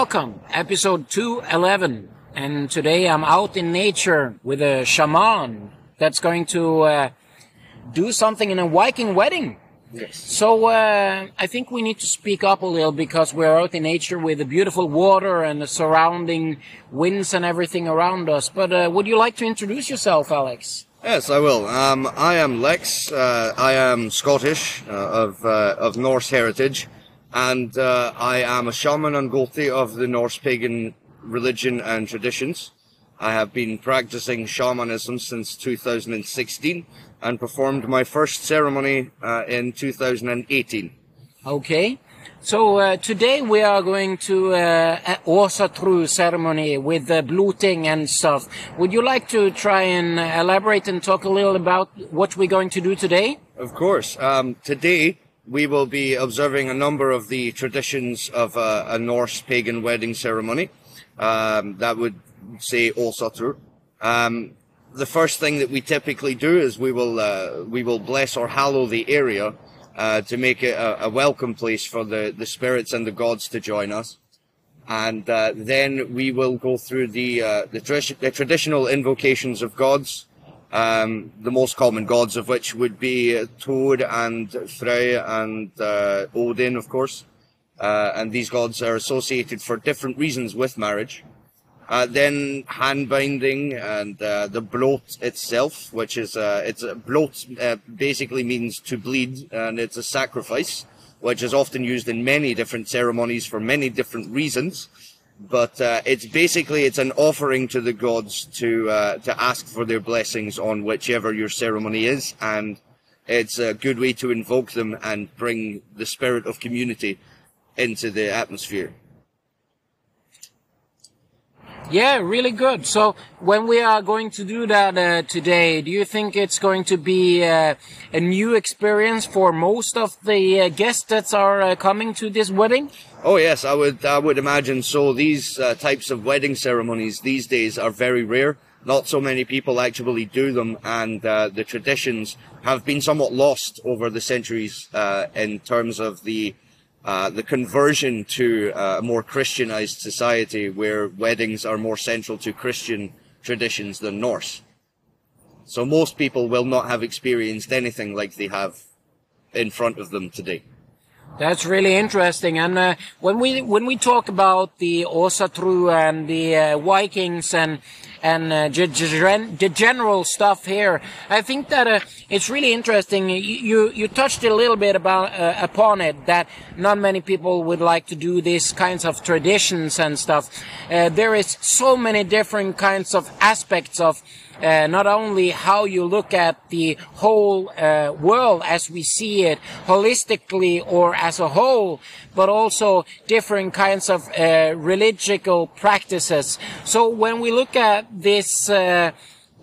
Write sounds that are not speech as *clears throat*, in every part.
Welcome, episode 211. And today I'm out in nature with a shaman that's going to uh, do something in a Viking wedding. Yes. So uh, I think we need to speak up a little because we're out in nature with the beautiful water and the surrounding winds and everything around us. But uh, would you like to introduce yourself, Alex? Yes, I will. Um, I am Lex. Uh, I am Scottish uh, of uh, of Norse heritage, and uh, I am a shaman and Goði of the Norse pagan religion and traditions. I have been practicing shamanism since 2016 and performed my first ceremony uh, in 2018. Okay. So uh, today we are going to uh, a Åsatru ceremony with uh, bloating and stuff. Would you like to try and uh, elaborate and talk a little about what we're going to do today? Of course. Um, today we will be observing a number of the traditions of uh, a Norse pagan wedding ceremony. Um, that would say Åsatru. Um, the first thing that we typically do is we will uh, we will bless or hallow the area uh, to make it a, a, welcome place for the, the spirits and the gods to join us. And uh, then we will go through the uh, the, tra- the, traditional invocations of gods, um, the most common gods of which would be Thor and Frey and uh, Odin, of course. Uh, and these gods are associated for different reasons with marriage. Uh, then hand binding and uh, the blót itself, which is uh, it's a blót uh, basically means to bleed, and it's a sacrifice, which is often used in many different ceremonies for many different reasons. But uh, it's basically it's an offering to the gods to uh, to ask for their blessings on whichever your ceremony is, and it's a good way to invoke them and bring the spirit of community into the atmosphere. Yeah, really good. So when we are going to do that uh, today, do you think it's going to be uh, a new experience for most of the uh, guests that are uh, coming to this wedding? Oh yes, I would I would imagine so. These uh, types of wedding ceremonies these days are very rare. Not so many people actually do them, and uh, the traditions have been somewhat lost over the centuries in terms of the uh, the conversion to a more Christianized society where weddings are more central to Christian traditions than Norse. So most people will not have experienced anything like they have in front of them today. That's really interesting. And uh, when we when we talk about the Åsatru and the uh, Vikings and and uh, the general stuff here. I think that uh, it's really interesting. You you touched a little bit about uh, upon it that not many people would like to do these kinds of traditions and stuff. Uh, there is so many different kinds of aspects of uh, not only how you look at the whole uh, world as we see it holistically or as a whole, but also different kinds of uh, religious practices. So when we look at this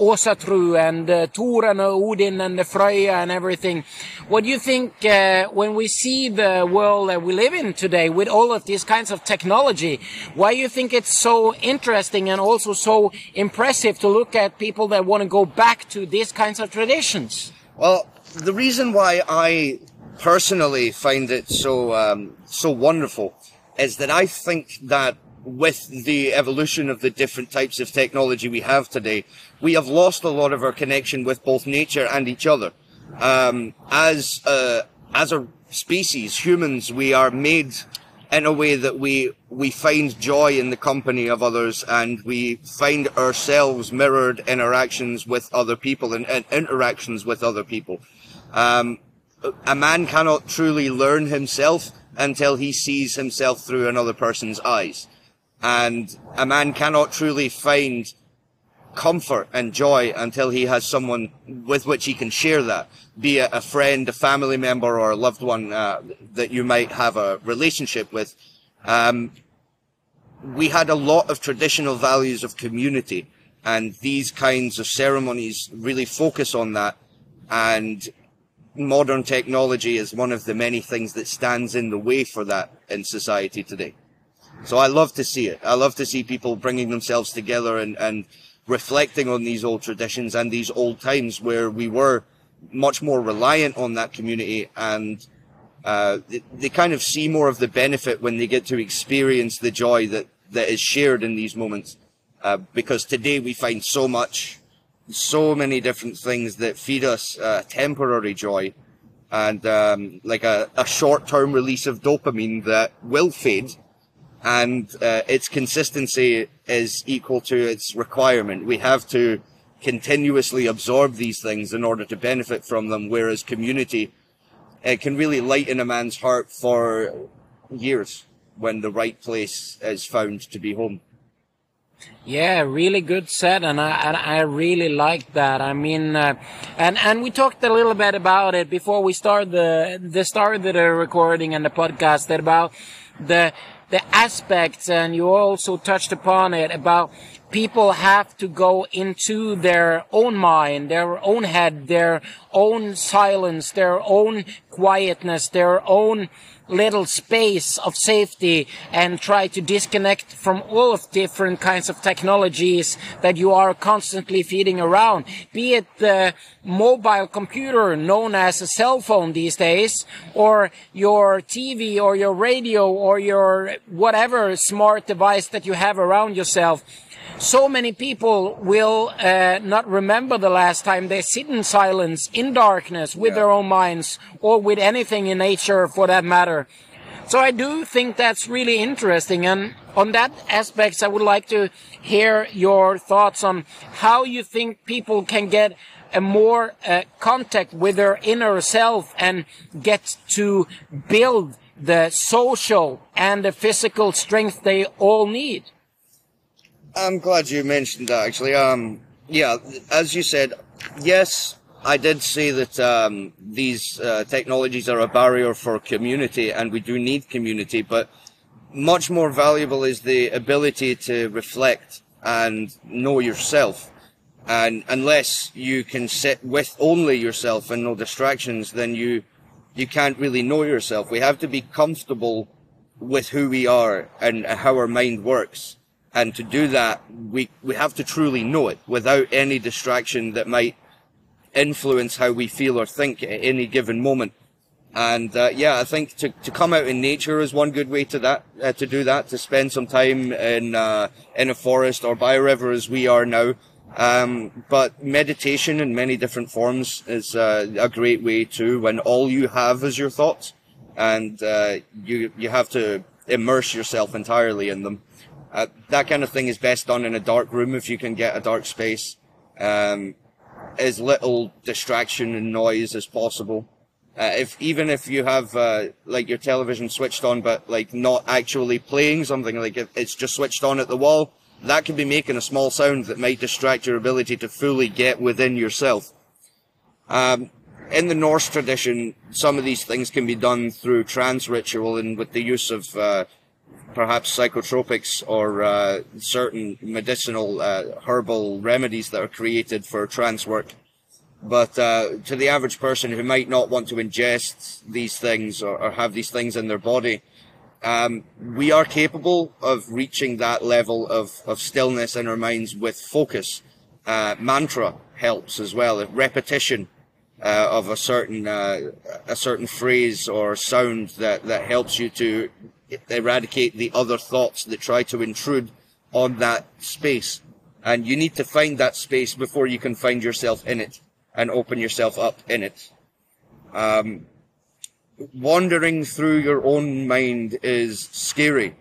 Åsatru and uh, Thor and Odin and the Freya and everything. What do you think uh, when we see the world that we live in today with all of these kinds of technology? Why do you think it's so interesting and also so impressive to look at people that want to go back to these kinds of traditions? Well, the reason why I personally find it so um, so wonderful is that I think that with the evolution of the different types of technology we have today, we have lost a lot of our connection with both nature and each other. Um, as a, as a species, humans, we are made in a way that we we find joy in the company of others, and we find ourselves mirrored interactions with other people and, and interactions with other people. Um, a man cannot truly learn himself until he sees himself through another person's eyes. And a man cannot truly find comfort and joy until he has someone with which he can share that, be it a friend, a family member, or a loved one uh, that you might have a relationship with. Um, we had a lot of traditional values of community, and these kinds of ceremonies really focus on that. And modern technology is one of the many things that stands in the way for that in society today. So I love to see it. I love to see people bringing themselves together and, and reflecting on these old traditions and these old times where we were much more reliant on that community and Uh, they, they kind of see more of the benefit when they get to experience the joy that, that is shared in these moments. Uh, because today we find so much, so many different things that feed us uh, temporary joy and um, like a, a short-term release of dopamine that will fade and uh, its consistency is equal to its requirement. We have to continuously absorb these things in order to benefit from them, whereas community it can really lighten a man's heart for years when the right place is found to be home. Yeah, really good set, and I and I really like that. I mean, uh, and and we talked a little bit about it before we start the the start of the recording and the podcast about the the aspects, and you also touched upon it about people have to go into their own mind, their own head, their own silence, their own quietness, their own little space of safety and try to disconnect from all of different kinds of technologies that you are constantly feeding around. Be it the mobile computer known as a cell phone these days, or your TV or your radio or your whatever smart device that you have around yourself so many people will uh, not remember the last time they sit in silence, in darkness, with yeah. their own minds, or with anything in nature for that matter. So I do think that's really interesting. And on that aspects, I would like to hear your thoughts on how you think people can get a more uh, contact with their inner self and get to build the social and the physical strength they all need. I'm glad you mentioned that. Actually, um, yeah, as you said, yes, I did say that um, these uh, technologies are a barrier for community, and we do need community. But much more valuable is the ability to reflect and know yourself. And unless you can sit with only yourself and no distractions, then you you can't really know yourself. We have to be comfortable with who we are and how our mind works. And to do that, we, we have to truly know it without any distraction that might influence how we feel or think at any given moment. And uh, yeah, I think to, to come out in nature is one good way to that uh, to do that. To spend some time in uh, in a forest or by a river as we are now. Um, but meditation in many different forms is uh, a great way too. When all you have is your thoughts, and uh, you you have to immerse yourself entirely in them. Uh, that kind of thing is best done in a dark room if you can get a dark space. Um, as little distraction and noise as possible. Uh, if even if you have uh, like your television switched on, but like not actually playing something, like if it's just switched on at the wall, that could be making a small sound that might distract your ability to fully get within yourself. Um, in the Norse tradition, some of these things can be done through trance ritual and with the use of uh, perhaps psychotropics or uh, certain medicinal uh, herbal remedies that are created for trance work. But uh, to the average person who might not want to ingest these things or, or have these things in their body, um, we are capable of reaching that level of, of stillness in our minds with focus. Uh, mantra helps as well. Repetition uh, of a certain uh, a certain phrase or sound that, that helps you to eradicate the other thoughts that try to intrude on that space. And you need to find that space before you can find yourself in it and open yourself up in it. Um, wandering through your own mind is scary.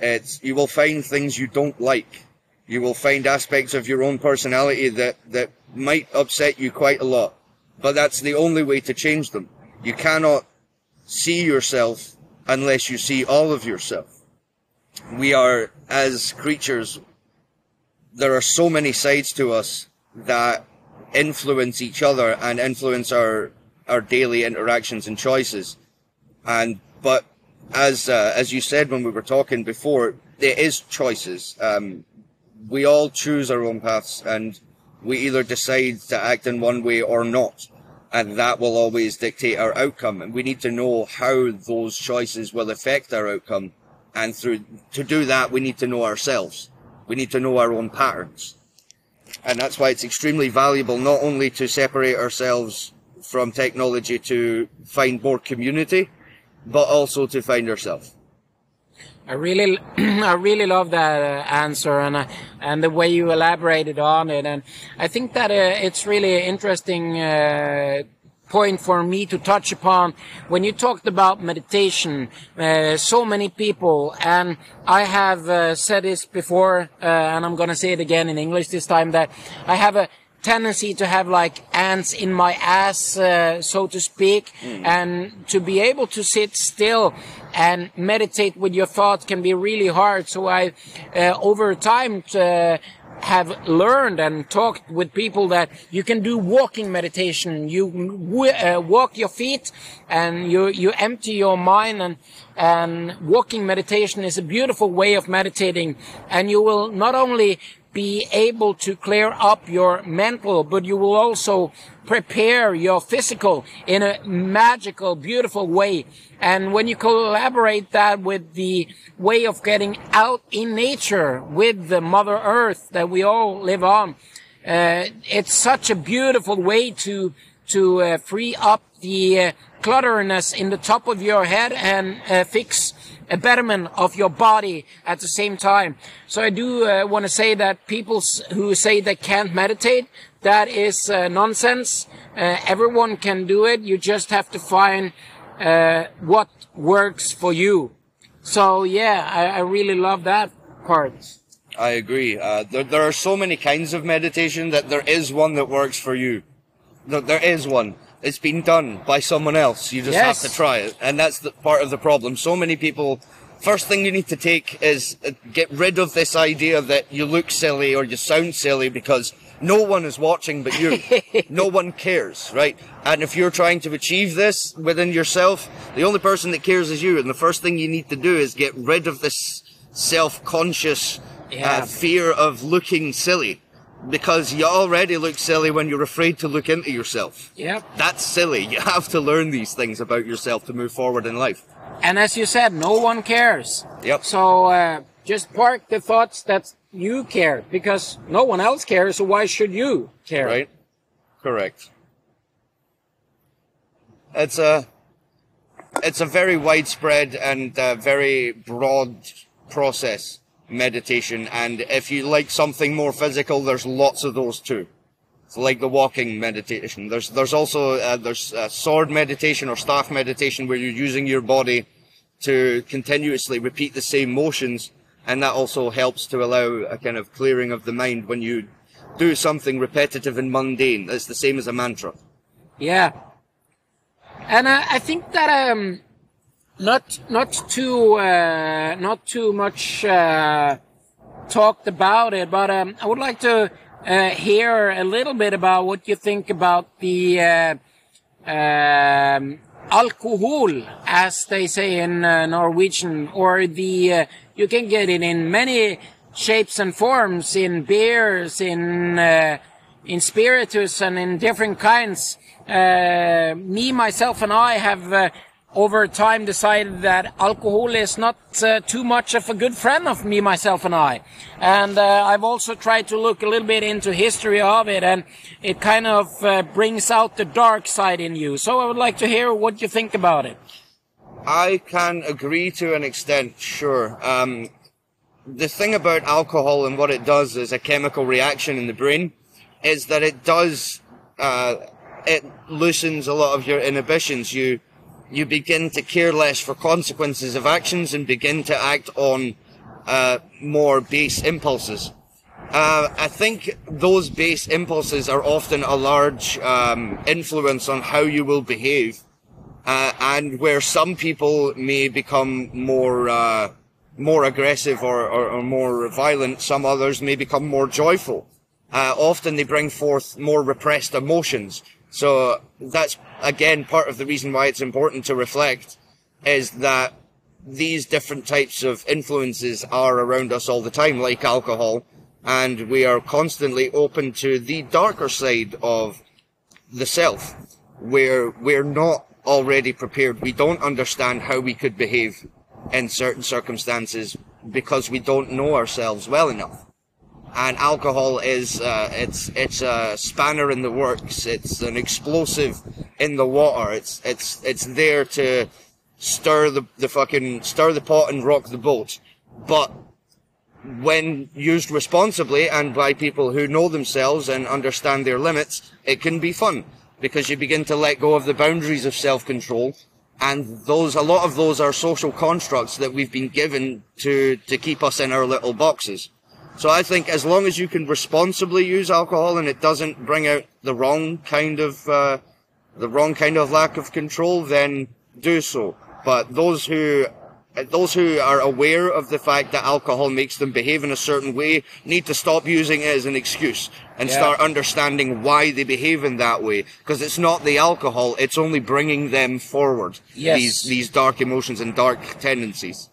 It's, you will find things you don't like. You will find aspects of your own personality that, that might upset you quite a lot. But that's the only way to change them. You cannot see yourself unless you see all of yourself. We are, as creatures, there are so many sides to us that influence each other and influence our, our daily interactions and choices. And, but as, uh, as you said when we were talking before, there is choices. Um, we all choose our own paths and we either decide to act in one way or not and that will always dictate our outcome. And we need to know how those choices will affect our outcome. And through, to do that, we need to know ourselves. We need to know our own patterns. And that's why it's extremely valuable not only to separate ourselves from technology to find more community, but also to find yourself. I really, *clears throat* I really love that uh, answer and uh, and the way you elaborated on it, and I think that uh, it's really interesting uh, point for me to touch upon when you talked about meditation. Uh, so many people, and I have uh, said this before, and I'm going to say it again in English this time that I have a tendency to have like ants in my ass, uh, so to speak, mm. and to be able to sit still and meditate with your thoughts can be really hard. So I, uh, over time, uh, have learned and talked with people that you can do walking meditation. You uh, walk your feet and you, you empty your mind and, and walking meditation is a beautiful way of meditating. And you will not only be able to clear up your mental, but you will also prepare your physical in a magical, beautiful way. And when you collaborate that with the way of getting out in nature with the Mother Earth that we all live on, uh, it's such a beautiful way to to uh, free up the uh, clutterness in the top of your head and uh, fix a betterment of your body at the same time. So I do uh, want to say that people who say they can't meditate, that is uh, nonsense. Uh, everyone can do it. You just have to find what works for you. So yeah, I, I really love that part. I agree. Uh, there, there are so many kinds of meditation that there is one that works for you. There, there is one. It's been done by someone else. You just yes. have to try it. And that's the part of the problem. So many people, first thing you need to take is uh, get rid of this idea that you look silly or you sound silly because no one is watching but you. *laughs* no one cares, right? And if you're trying to achieve this within yourself, the only person that cares is you. And the first thing you need to do is get rid of this self-conscious uh, yeah. uh, fear of looking silly because you already look silly when you're afraid to look into yourself. Yep. That's silly. You have to learn these things about yourself to move forward in life. And as you said, no one cares. Yep. So uh, just park the thoughts that you care because no one else cares. So why should you care? Right. Correct. It's a it's a very widespread and uh, very broad process meditation. And if you like something more physical, there's lots of those too. It's like the walking meditation. There's there's also uh, there's uh, sword meditation or staff meditation where you're using your body to continuously repeat the same motions, and that also helps to allow a kind of clearing of the mind when you do something repetitive and mundane. It's the same as a mantra. Yeah, and uh, I think that um, not not too uh, not too much uh, talked about it, but um, I would like to uh, hear a little bit about what you think about the uh, um, alcohol, as they say in uh, Norwegian, or the uh, you can get it in many shapes and forms, in beers, in in spiritus, and in different kinds. me, myself, and I have over time decided that alcohol is not uh, too much of a good friend of me, myself, and I. And uh, I've also tried to look a little bit into history of it, and it kind of uh, brings out the dark side in you. So I would like to hear what you think about it. I can agree to an extent, sure. Um, the thing about alcohol and what it does as a chemical reaction in the brain is that it does, uh, it loosens a lot of your inhibitions. You, you begin to care less for consequences of actions and begin to act on uh, more base impulses. Uh, I think those base impulses are often a large um, influence on how you will behave, uh, and where some people may become more uh, more aggressive or, or, or, more violent, some others may become more joyful. Uh, often they bring forth more repressed emotions. So that's again part of the reason why it's important to reflect is that these different types of influences are around us all the time, like alcohol, and we are constantly open to the darker side of the self, where we're not already prepared. We don't understand how we could behave in certain circumstances because we don't know ourselves well enough. And alcohol is uh, it's it's a spanner in the works. It's an explosive in the water. It's it's it's there to stir the the fucking stir the pot and rock the boat. But when used responsibly and by people who know themselves and understand their limits, it can be fun because you begin to let go of the boundaries of self-control. And those, a lot of those are social constructs that we've been given to, to keep us in our little boxes. So I think as long as you can responsibly use alcohol and it doesn't bring out the wrong kind of, uh, the wrong kind of lack of control, then do so. But those who those who are aware of the fact that alcohol makes them behave in a certain way need to stop using it as an excuse and Yeah. start understanding why they behave in that way. Because it's not the alcohol; it's only bringing them forward. Yes. These these dark emotions and dark tendencies.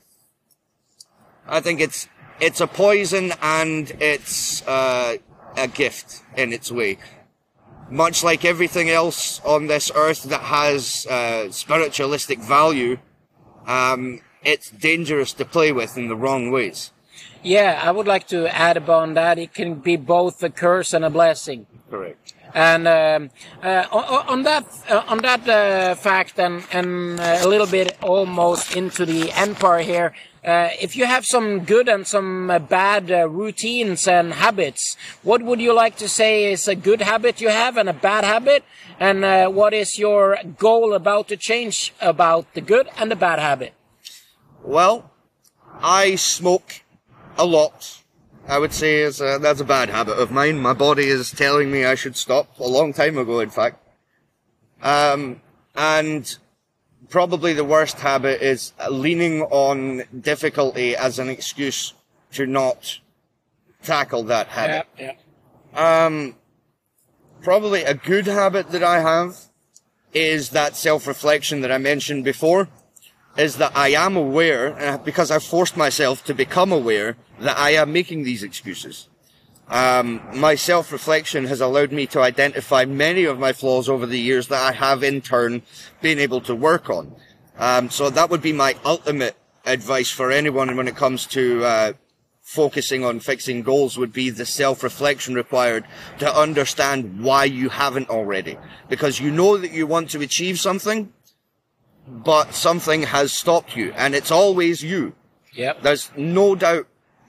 I think it's it's a poison and it's uh, a gift in its way. Much like everything else on this earth that has uh, spiritualistic value, um, it's dangerous to play with in the wrong ways. Yeah, I would like to add upon that it can be both a curse and a blessing. Correct. And um, uh, on, that uh, on that uh, fact, and and a little bit almost into the empire here. Uh, if you have some good and some uh, bad uh, routines and habits, what would you like to say is a good habit you have and a bad habit? And what is your goal about to change about the good and the bad habit? Well, I smoke a lot. I would say is uh, that's a bad habit of mine. My body is telling me I should stop a long time ago, in fact. Um, and probably the worst habit is leaning on difficulty as an excuse to not tackle that habit. yeah. Um, probably a good habit that I have is that self-reflection that I mentioned before. Is that I am aware, uh, because I've forced myself to become aware that I am making these excuses. Um, my self-reflection has allowed me to identify many of my flaws over the years that I have in turn been able to work on. Um, so that would be my ultimate advice for anyone when it comes to uh, focusing on fixing goals would be the self-reflection required to understand why you haven't already. Because you know that you want to achieve something, but something has stopped you, and it's always you. Yep. There's no doubt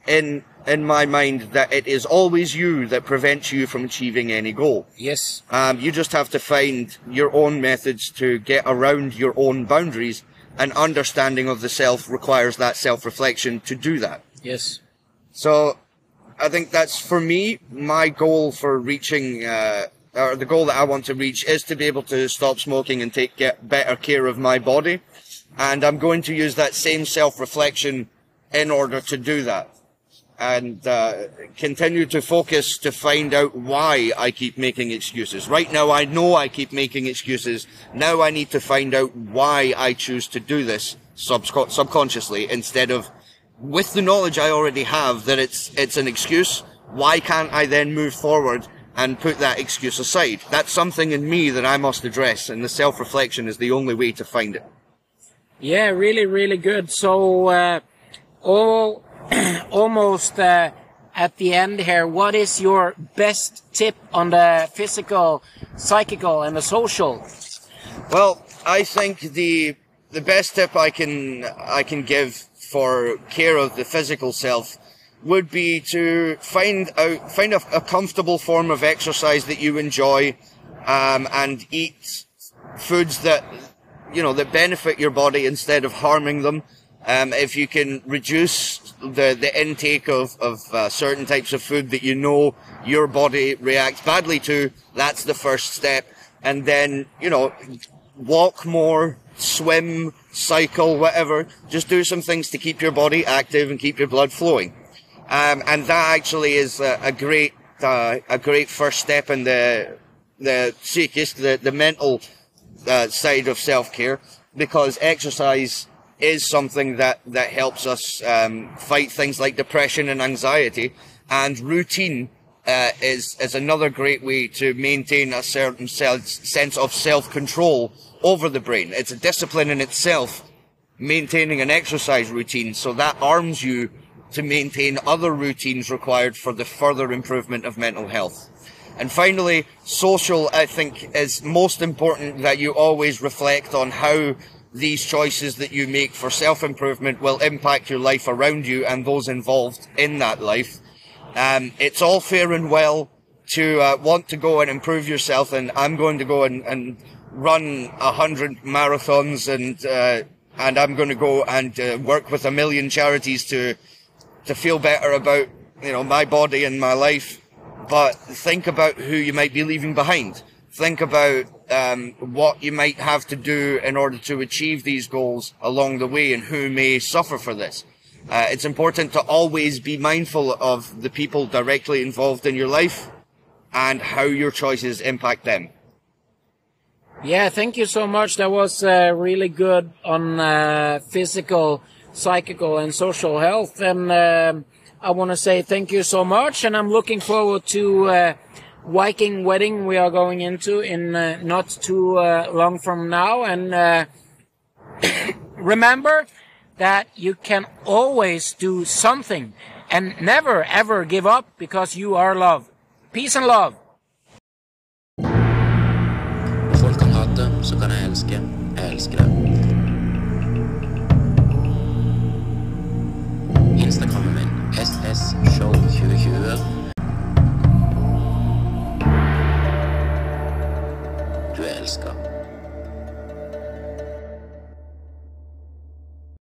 in in my mind that it is always you that prevents you from achieving any goal. Yes. Um, you just have to find your own methods to get around your own boundaries, and understanding of the self requires that self-reflection to do that. Yes. So, I think that's for me my goal for reaching, uh, or the goal that I want to reach is to be able to stop smoking and take get better care of my body, and I'm going to use that same self-reflection in order to do that, and uh, continue to focus to find out why I keep making excuses. Right now, I know I keep making excuses. Now I need to find out why I choose to do this subsco- subconsciously instead of with the knowledge I already have that it's it's an excuse, why can't I then move forward and put that excuse aside? That's something in me that I must address, and the self-reflection is the only way to find it. Yeah, really, really good. So, uh, all *clears throat* almost uh, at the end here, what is your best tip on the physical, psychical, and the social? Well, I think the the best tip I can I can give for care of the physical self would be to find out find a, a comfortable form of exercise that you enjoy, um, and eat foods that you know that benefit your body instead of harming them. Um, if you can reduce the, the intake of, of uh, certain types of food that you know your body reacts badly to, that's the first step. And then, you know, walk more, swim, cycle, whatever. Just do some things to keep your body active and keep your blood flowing. Um, and that actually is a, a great, uh, a great first step in the, the psychic, the, the mental uh, side of self-care because exercise is something that, that helps us um, fight things like depression and anxiety and routine uh, is, is another great way to maintain a certain sel- sense of self-control over the brain. It's a discipline in itself, maintaining an exercise routine, so that arms you to maintain other routines required for the further improvement of mental health. And finally, social, I think, is most important that you always reflect on how these choices that you make for self-improvement will impact your life around you and those involved in that life. Um, it's all fair and well to uh, want to go and improve yourself, and I'm going to go and, and run a hundred marathons, and uh, and I'm going to go and uh, work with a million charities to to feel better about you know my body and my life. But think about who you might be leaving behind. Think about um, what you might have to do in order to achieve these goals along the way, and who may suffer for this. Uh, it's important to always be mindful of the people directly involved in your life and how your choices impact them. Yeah, thank you so much. That was uh, really good on uh, physical, psychical, and social health. And um I want to say thank you so much. And I'm looking forward to uh, Viking wedding we are going into in uh, not too uh, long from now. And uh, *coughs* remember that you can always do something and never ever give up because you are loved. Peace and love.